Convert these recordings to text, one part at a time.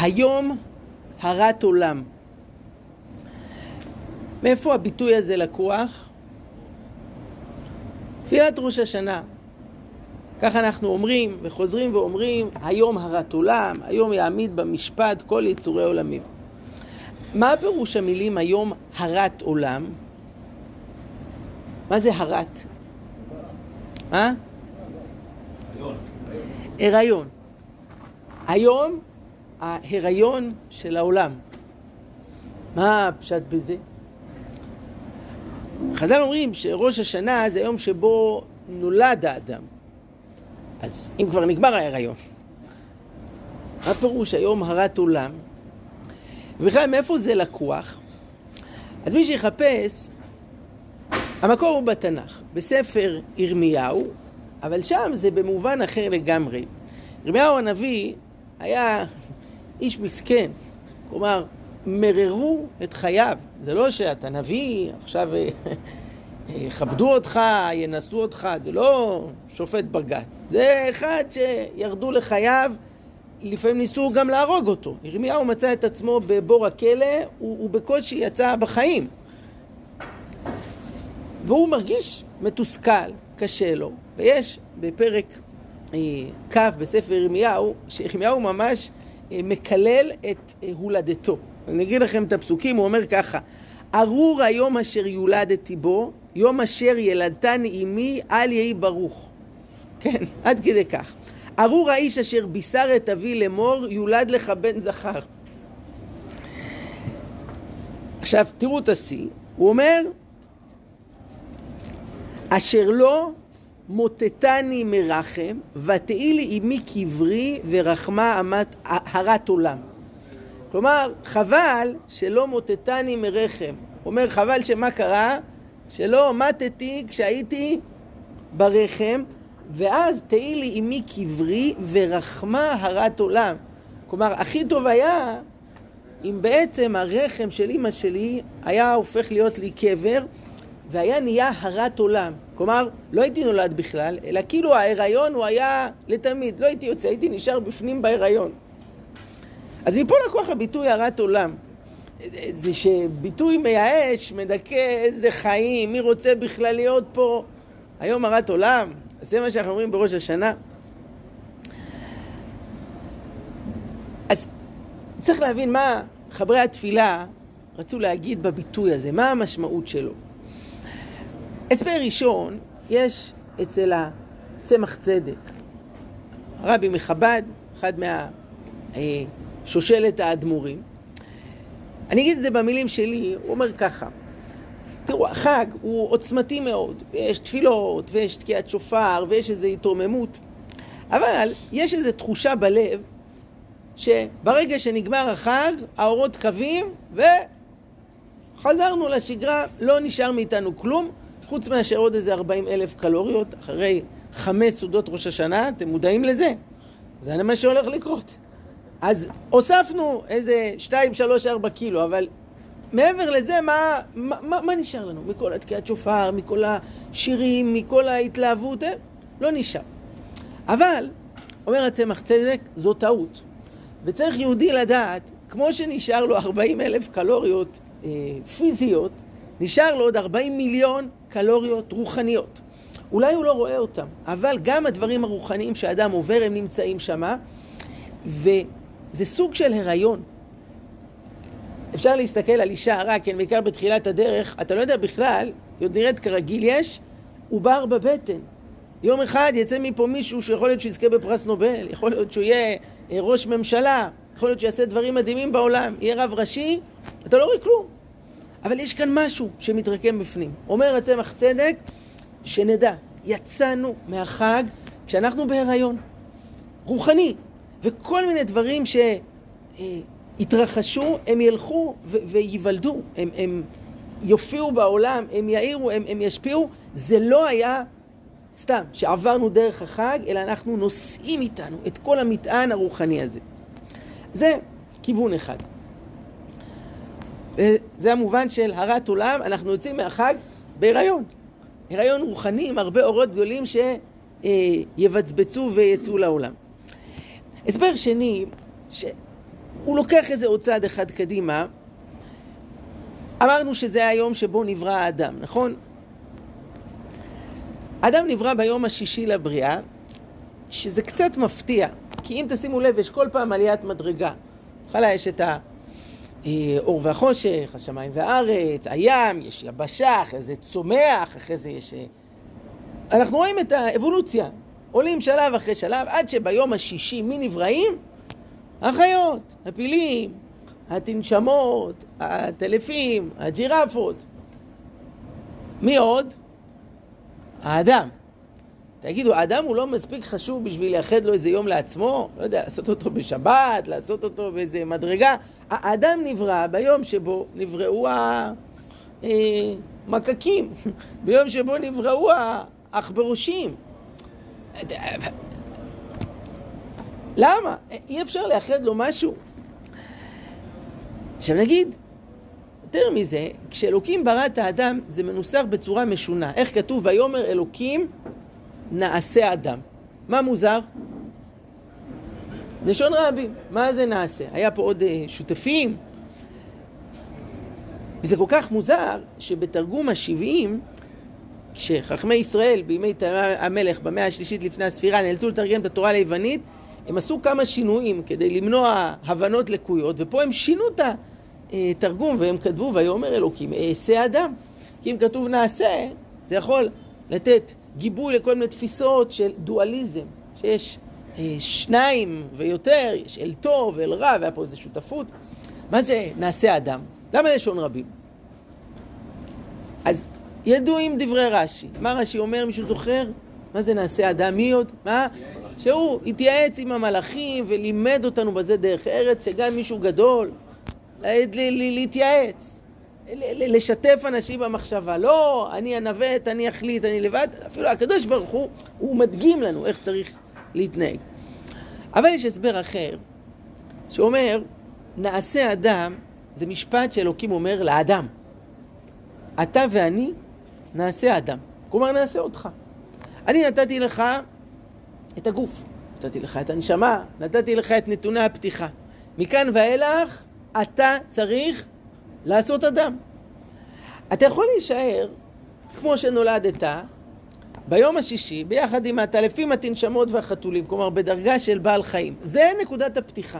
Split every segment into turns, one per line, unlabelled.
היום הרת עולם. מאיפה הביטוי הזה לקוח? תפילת ראש השנה. ככה אנחנו אומרים וחוזרים ואומרים, היום הרת עולם, היום יעמיד במשפט כל יצורי עולמים. מה פירוש המילים היום הרת עולם? מה זה הרת? אה? הריון. היום ההיריון של העולם. מה הפשט בזה? חז"ל אומרים שראש השנה זה היום שבו נולד האדם. אז אם כבר נגמר ההיריון, מה פירוש היום הרת עולם? ובכלל, מאיפה זה לקוח? אז מי שיחפש, המקור הוא בתנ"ך, בספר ירמיהו, אבל שם זה במובן אחר לגמרי. ירמיהו הנביא היה איש מסכן, כלומר, מררו את חייו. זה לא שאתה נביא, עכשיו אה, יכבדו אותך, ינסו אותך, זה לא שופט בג"ץ. זה אחד שירדו לחייו, לפעמים ניסו גם להרוג אותו. ירמיהו מצא את עצמו בבור הכלא, הוא, הוא בקושי יצא בחיים. והוא מרגיש מתוסכל, קשה לו, ויש בפרק אה, כ' בספר ירמיהו, שירמיהו ממש אה, מקלל את אה, הולדתו. אני אגיד לכם את הפסוקים, הוא אומר ככה: ארור היום אשר יולדתי בו, יום אשר ילדתני אמי, אל יהי ברוך. כן, עד כדי כך. ארור האיש אשר בישר את אבי לאמור, יולד לך בן זכר. עכשיו, תראו את השיא, הוא אומר, אשר לא מוטטני מרחם, ותהי לי אמי קברי ורחמה אמת הרת עולם. כלומר, חבל שלא מוטטני מרחם. אומר, חבל שמה קרה? שלא מתתי כשהייתי ברחם, ואז תהי לי אמי קברי ורחמה הרת עולם. כלומר, הכי טוב היה אם בעצם הרחם של אמא שלי היה הופך להיות לי קבר, והיה נהיה הרת עולם. כלומר, לא הייתי נולד בכלל, אלא כאילו ההיריון הוא היה לתמיד. לא הייתי יוצא, הייתי נשאר בפנים בהיריון. אז מפה לקוח הביטוי הרת עולם. זה שביטוי מייאש, מדכא איזה חיים, מי רוצה בכלל להיות פה היום הרת עולם? זה מה שאנחנו אומרים בראש השנה. אז צריך להבין מה חברי התפילה רצו להגיד בביטוי הזה, מה המשמעות שלו. הסבר ראשון, יש אצל הצמח צדק, רבי מחב"ד, אחד מהשושלת האדמו"רים. אני אגיד את זה במילים שלי, הוא אומר ככה, תראו, החג הוא עוצמתי מאוד, ויש תפילות, ויש תקיעת שופר, ויש איזו התרוממות, אבל יש איזו תחושה בלב שברגע שנגמר החג, האורות קווים, וחזרנו לשגרה, לא נשאר מאיתנו כלום, חוץ מאשר עוד איזה 40 אלף קלוריות אחרי חמש סעודות ראש השנה, אתם מודעים לזה? זה מה שהולך לקרות. אז הוספנו איזה 2, 3, 4 קילו, אבל מעבר לזה, מה, מה, מה, מה נשאר לנו? מכל התקיעת שופר, מכל השירים, מכל ההתלהבות, אה? לא נשאר. אבל, אומר הצמח צדק, זו טעות. וצריך יהודי לדעת, כמו שנשאר לו 40 אלף קלוריות אה, פיזיות, נשאר לו עוד 40 מיליון קלוריות רוחניות. אולי הוא לא רואה אותם, אבל גם הדברים הרוחניים שאדם עובר הם נמצאים שמה, וזה סוג של הריון. אפשר להסתכל על אישה הרה, כן, בעיקר בתחילת הדרך, אתה לא יודע בכלל, היא עוד נראית כרגיל, יש עובר בבטן. יום אחד יצא מפה מישהו שיכול להיות שיזכה בפרס נובל, יכול להיות שהוא יהיה אה, ראש ממשלה, יכול להיות שיעשה דברים מדהימים בעולם, יהיה רב ראשי, אתה לא רואה כלום. אבל יש כאן משהו שמתרקם בפנים. אומר הצמח צדק, שנדע, יצאנו מהחג כשאנחנו בהיריון, רוחני, וכל מיני דברים שהתרחשו, הם ילכו וייוולדו, הם, הם יופיעו בעולם, הם יאירו, הם, הם ישפיעו. זה לא היה סתם שעברנו דרך החג, אלא אנחנו נושאים איתנו את כל המטען הרוחני הזה. זה כיוון אחד. זה המובן של הרת עולם, אנחנו יוצאים מהחג בהיריון. הריון רוחני עם הרבה אורות גדולים שיבצבצו ויצאו לעולם. הסבר שני, ש... הוא לוקח את זה עוד צעד אחד קדימה. אמרנו שזה היום שבו נברא האדם, נכון? האדם נברא ביום השישי לבריאה, שזה קצת מפתיע, כי אם תשימו לב, יש כל פעם עליית מדרגה. בהתחלה יש את האור והחושך, השמיים והארץ, הים, יש יבשה, אחרי זה צומח, אחרי זה יש... אה, אנחנו רואים את האבולוציה, עולים שלב אחרי שלב, עד שביום השישי מי נבראים? החיות, הפילים, התנשמות, הטלפים, הג'ירפות. מי עוד? האדם. תגידו, האדם הוא לא מספיק חשוב בשביל לייחד לו איזה יום לעצמו? לא יודע, לעשות אותו בשבת, לעשות אותו באיזה מדרגה. האדם נברא ביום שבו נבראו המקקים, אה, ביום שבו נבראו העכברושים. למה? אי אפשר לייחד לו משהו. עכשיו נגיד, יותר מזה, כשאלוקים ברא את האדם, זה מנוסח בצורה משונה. איך כתוב? ויאמר אלוקים נעשה אדם. מה מוזר? לשון רבים. מה זה נעשה? היה פה עוד uh, שותפים. וזה כל כך מוזר, שבתרגום השבעים, כשחכמי ישראל בימי המלך במאה השלישית לפני הספירה נאלצו לתרגם את התורה ליוונית, הם עשו כמה שינויים כדי למנוע הבנות לקויות, ופה הם שינו את התרגום והם כתבו ויאמר אלוקים אעשה אדם. כי אם כתוב נעשה, זה יכול לתת גיבוי לכל מיני תפיסות של דואליזם, שיש אה, שניים ויותר, יש אל טוב ואל רע, והיה פה איזו שותפות. מה זה נעשה אדם? למה לשון רבים? אז ידועים דברי רש"י. מה רש"י אומר, מישהו זוכר? מה זה נעשה אדם? מי עוד? מה? שהוא התייעץ עם המלאכים ולימד אותנו בזה דרך ארץ, שגם מישהו גדול, להתייעץ, לשתף אנשים במחשבה. לא, אני אנווט, אני אחליט, אני לבד. אפילו הקדוש ברוך הוא, הוא מדגים לנו איך צריך להתנהג. אבל יש הסבר אחר, שאומר, נעשה אדם, זה משפט שאלוקים אומר לאדם. אתה ואני נעשה אדם. כלומר, נעשה אותך. אני נתתי לך את הגוף, נתתי לך את הנשמה, נתתי לך את נתוני הפתיחה. מכאן ואילך, אתה צריך לעשות אדם. אתה יכול להישאר כמו שנולדת ביום השישי ביחד עם הטלפים, התנשמות והחתולים, כלומר בדרגה של בעל חיים. זה נקודת הפתיחה.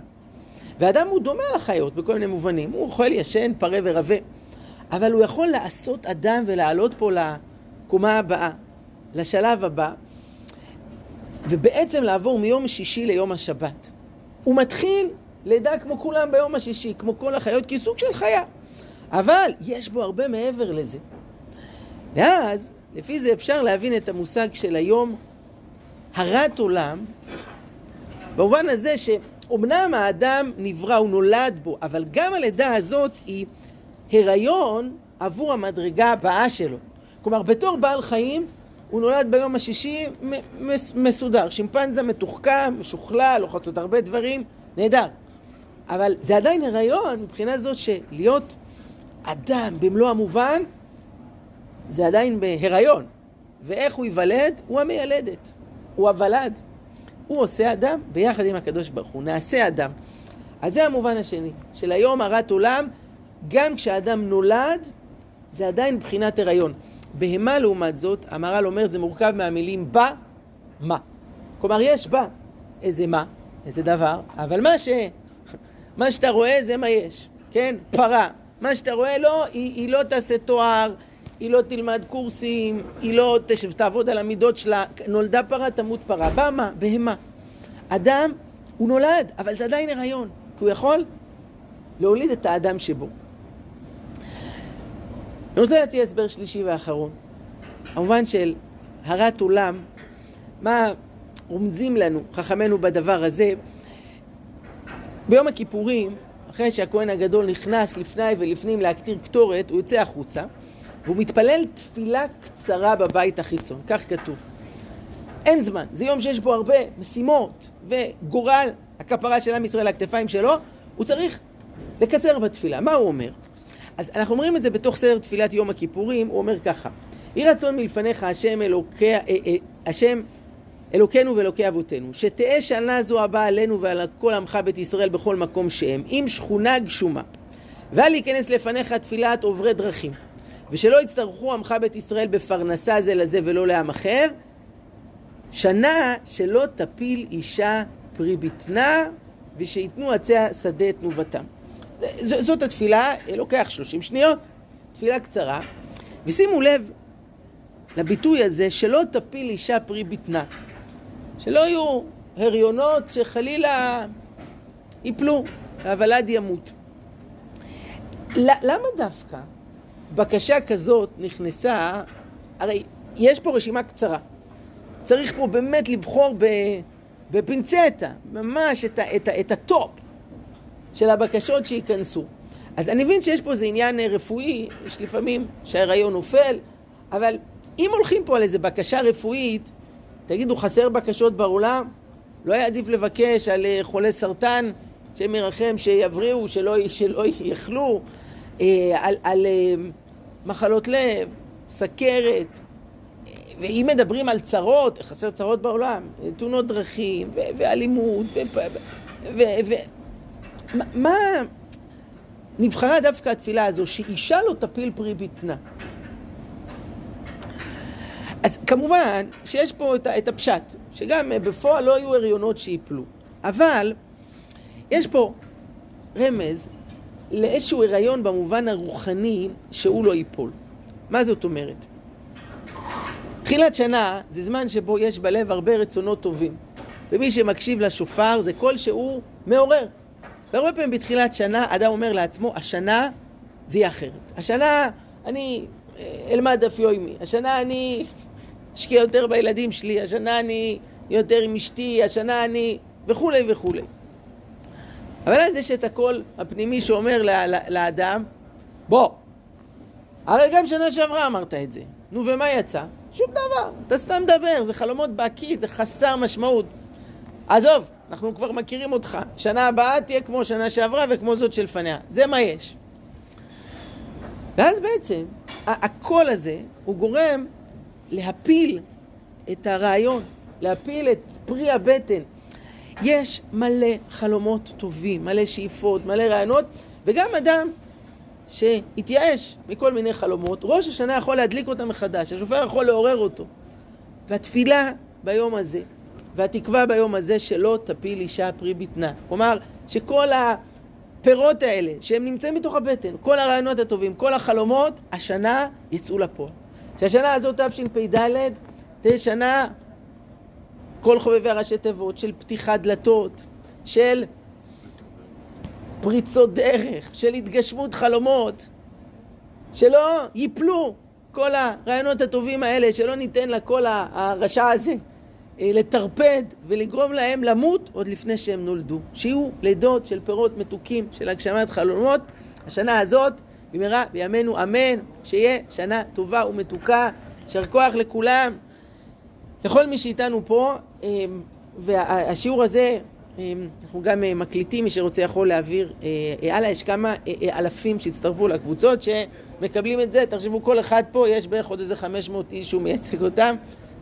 ואדם הוא דומה לחיות בכל מיני מובנים. הוא אוכל ישן, פרה ורבה. אבל הוא יכול לעשות אדם ולעלות פה לקומה הבאה, לשלב הבא, ובעצם לעבור מיום שישי ליום השבת. הוא מתחיל לידה כמו כולם ביום השישי, כמו כל החיות, כי סוג של חיה. אבל יש בו הרבה מעבר לזה. ואז, לפי זה אפשר להבין את המושג של היום הרת עולם, במובן הזה שאומנם האדם נברא, הוא נולד בו, אבל גם הלידה הזאת היא הריון עבור המדרגה הבאה שלו. כלומר, בתור בעל חיים, הוא נולד ביום השישי מסודר. שימפנזה מתוחכם, משוכלל, לוחץ עוד הרבה דברים, נהדר. אבל זה עדיין הריון מבחינה זאת שלהיות אדם במלוא המובן זה עדיין בהיריון. ואיך הוא ייוולד? הוא המיילדת, הוא הוולד. הוא עושה אדם ביחד עם הקדוש ברוך הוא, נעשה אדם. אז זה המובן השני, של היום הרת עולם, גם כשאדם נולד, זה עדיין מבחינת הריון. בהמה לעומת זאת, המהר"ל אומר, זה מורכב מהמילים בה, מה. כלומר, יש בה איזה מה, איזה דבר, אבל מה ש... מה שאתה רואה זה מה יש, כן? פרה. מה שאתה רואה, לא, היא, היא לא תעשה תואר, היא לא תלמד קורסים, היא לא תשב, תעבוד על המידות שלה. נולדה פרה, תמות פרה. במה? בהמה. אדם, הוא נולד, אבל זה עדיין הריון, כי הוא יכול להוליד את האדם שבו. אני רוצה להציע הסבר שלישי ואחרון. המובן של הרת עולם, מה רומזים לנו חכמינו בדבר הזה? ביום הכיפורים, אחרי שהכהן הגדול נכנס לפני ולפנים להקטיר קטורת, הוא יוצא החוצה, והוא מתפלל תפילה קצרה בבית החיצון, כך כתוב. אין זמן, זה יום שיש בו הרבה משימות וגורל הכפרה של עם ישראל על הכתפיים שלו, הוא צריך לקצר בתפילה. מה הוא אומר? אז אנחנו אומרים את זה בתוך סדר תפילת יום הכיפורים, הוא אומר ככה: יהי רצון מלפניך השם אלוקי, אה, אה, השם אלוקינו ואלוקי אבותינו, שתהא שנה זו הבאה עלינו ועל כל עמך בית ישראל בכל מקום שהם, עם שכונה גשומה. ואל ייכנס לפניך תפילת עוברי דרכים, ושלא יצטרכו עמך בית ישראל בפרנסה זה לזה ולא לעם אחר, שנה שלא תפיל אישה פרי בטנה, ושיתנו עצי השדה תנובתם. זאת התפילה, לוקח 30 שניות, תפילה קצרה, ושימו לב לביטוי הזה, שלא תפיל אישה פרי בטנה. שלא יהיו הריונות שחלילה ייפלו, והוולד ימות. למה דווקא בקשה כזאת נכנסה, הרי יש פה רשימה קצרה. צריך פה באמת לבחור בפינצטה, ממש את, ה, את, ה, את ה top של הבקשות שייכנסו. אז אני מבין שיש פה איזה עניין רפואי, יש לפעמים שההיריון נופל, אבל אם הולכים פה על איזה בקשה רפואית, תגידו, חסר בקשות בעולם? לא היה עדיף לבקש על אה, חולי סרטן, השם ירחם, שיבריאו, שלא, שלא יאכלו, אה, על, על אה, מחלות לב, סכרת, ואם מדברים על צרות, חסר צרות בעולם, תאונות דרכים, ו- ואלימות, ו... ו-, ו- מה... נבחרה דווקא התפילה הזו, שאישה לא תפיל פרי בטנה. אז כמובן שיש פה את, את הפשט, שגם בפועל לא היו הריונות שיפלו, אבל יש פה רמז לאיזשהו הריון במובן הרוחני שהוא לא ייפול. מה זאת אומרת? תחילת שנה זה זמן שבו יש בלב הרבה רצונות טובים. ומי שמקשיב לשופר זה קול שהוא מעורר. והרבה פעמים בתחילת שנה אדם אומר לעצמו, השנה זה יהיה אחרת. השנה אני אה, אלמד דף יומי, השנה אני אשקיע יותר בילדים שלי, השנה אני יותר עם אשתי, השנה אני... וכולי וכולי. אבל אז יש את הקול הפנימי שאומר לאדם, בוא, הרי גם שנה שעברה אמרת את זה. נו, ומה יצא? שום דבר. אתה סתם מדבר, זה חלומות בהקיץ, זה חסר משמעות. עזוב, אנחנו כבר מכירים אותך. שנה הבאה תהיה כמו שנה שעברה וכמו זאת שלפניה. זה מה יש. ואז בעצם, הקול הזה, הוא גורם להפיל את הרעיון, להפיל את פרי הבטן. יש מלא חלומות טובים, מלא שאיפות, מלא רעיונות, וגם אדם שהתייאש מכל מיני חלומות, ראש השנה יכול להדליק אותם מחדש, השופר יכול לעורר אותו. והתפילה ביום הזה, והתקווה ביום הזה שלא תפיל אישה פרי בטנה. כלומר, שכל הפירות האלה, שהם נמצאים בתוך הבטן, כל הרעיונות הטובים, כל החלומות, השנה יצאו לפועל. שהשנה הזאת, תשפ"ד, תהיה שנה, כל חובבי הראשי תיבות, של פתיחת דלתות, של פריצות דרך, של התגשמות חלומות, שלא ייפלו כל הרעיונות הטובים האלה, שלא ניתן לקול הרשע הזה אה, לטרפד ולגרום להם למות עוד לפני שהם נולדו. שיהיו לידות של פירות מתוקים של הגשמת חלומות. השנה הזאת, במהרה בימינו אמן, שיהיה שנה טובה ומתוקה. יישר כוח לכולם, לכל מי שאיתנו פה, אה, והשיעור הזה אמ, אנחנו גם אה, מקליטים, מי שרוצה יכול להעביר אה, הלאה, יש כמה אה, אלפים שהצטרפו לקבוצות שמקבלים את זה, תחשבו כל אחד פה, יש בערך עוד איזה 500 איש שהוא מייצג אותם,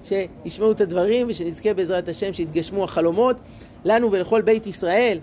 שישמעו את הדברים ושנזכה בעזרת השם שיתגשמו החלומות. לנו ולכל בית ישראל,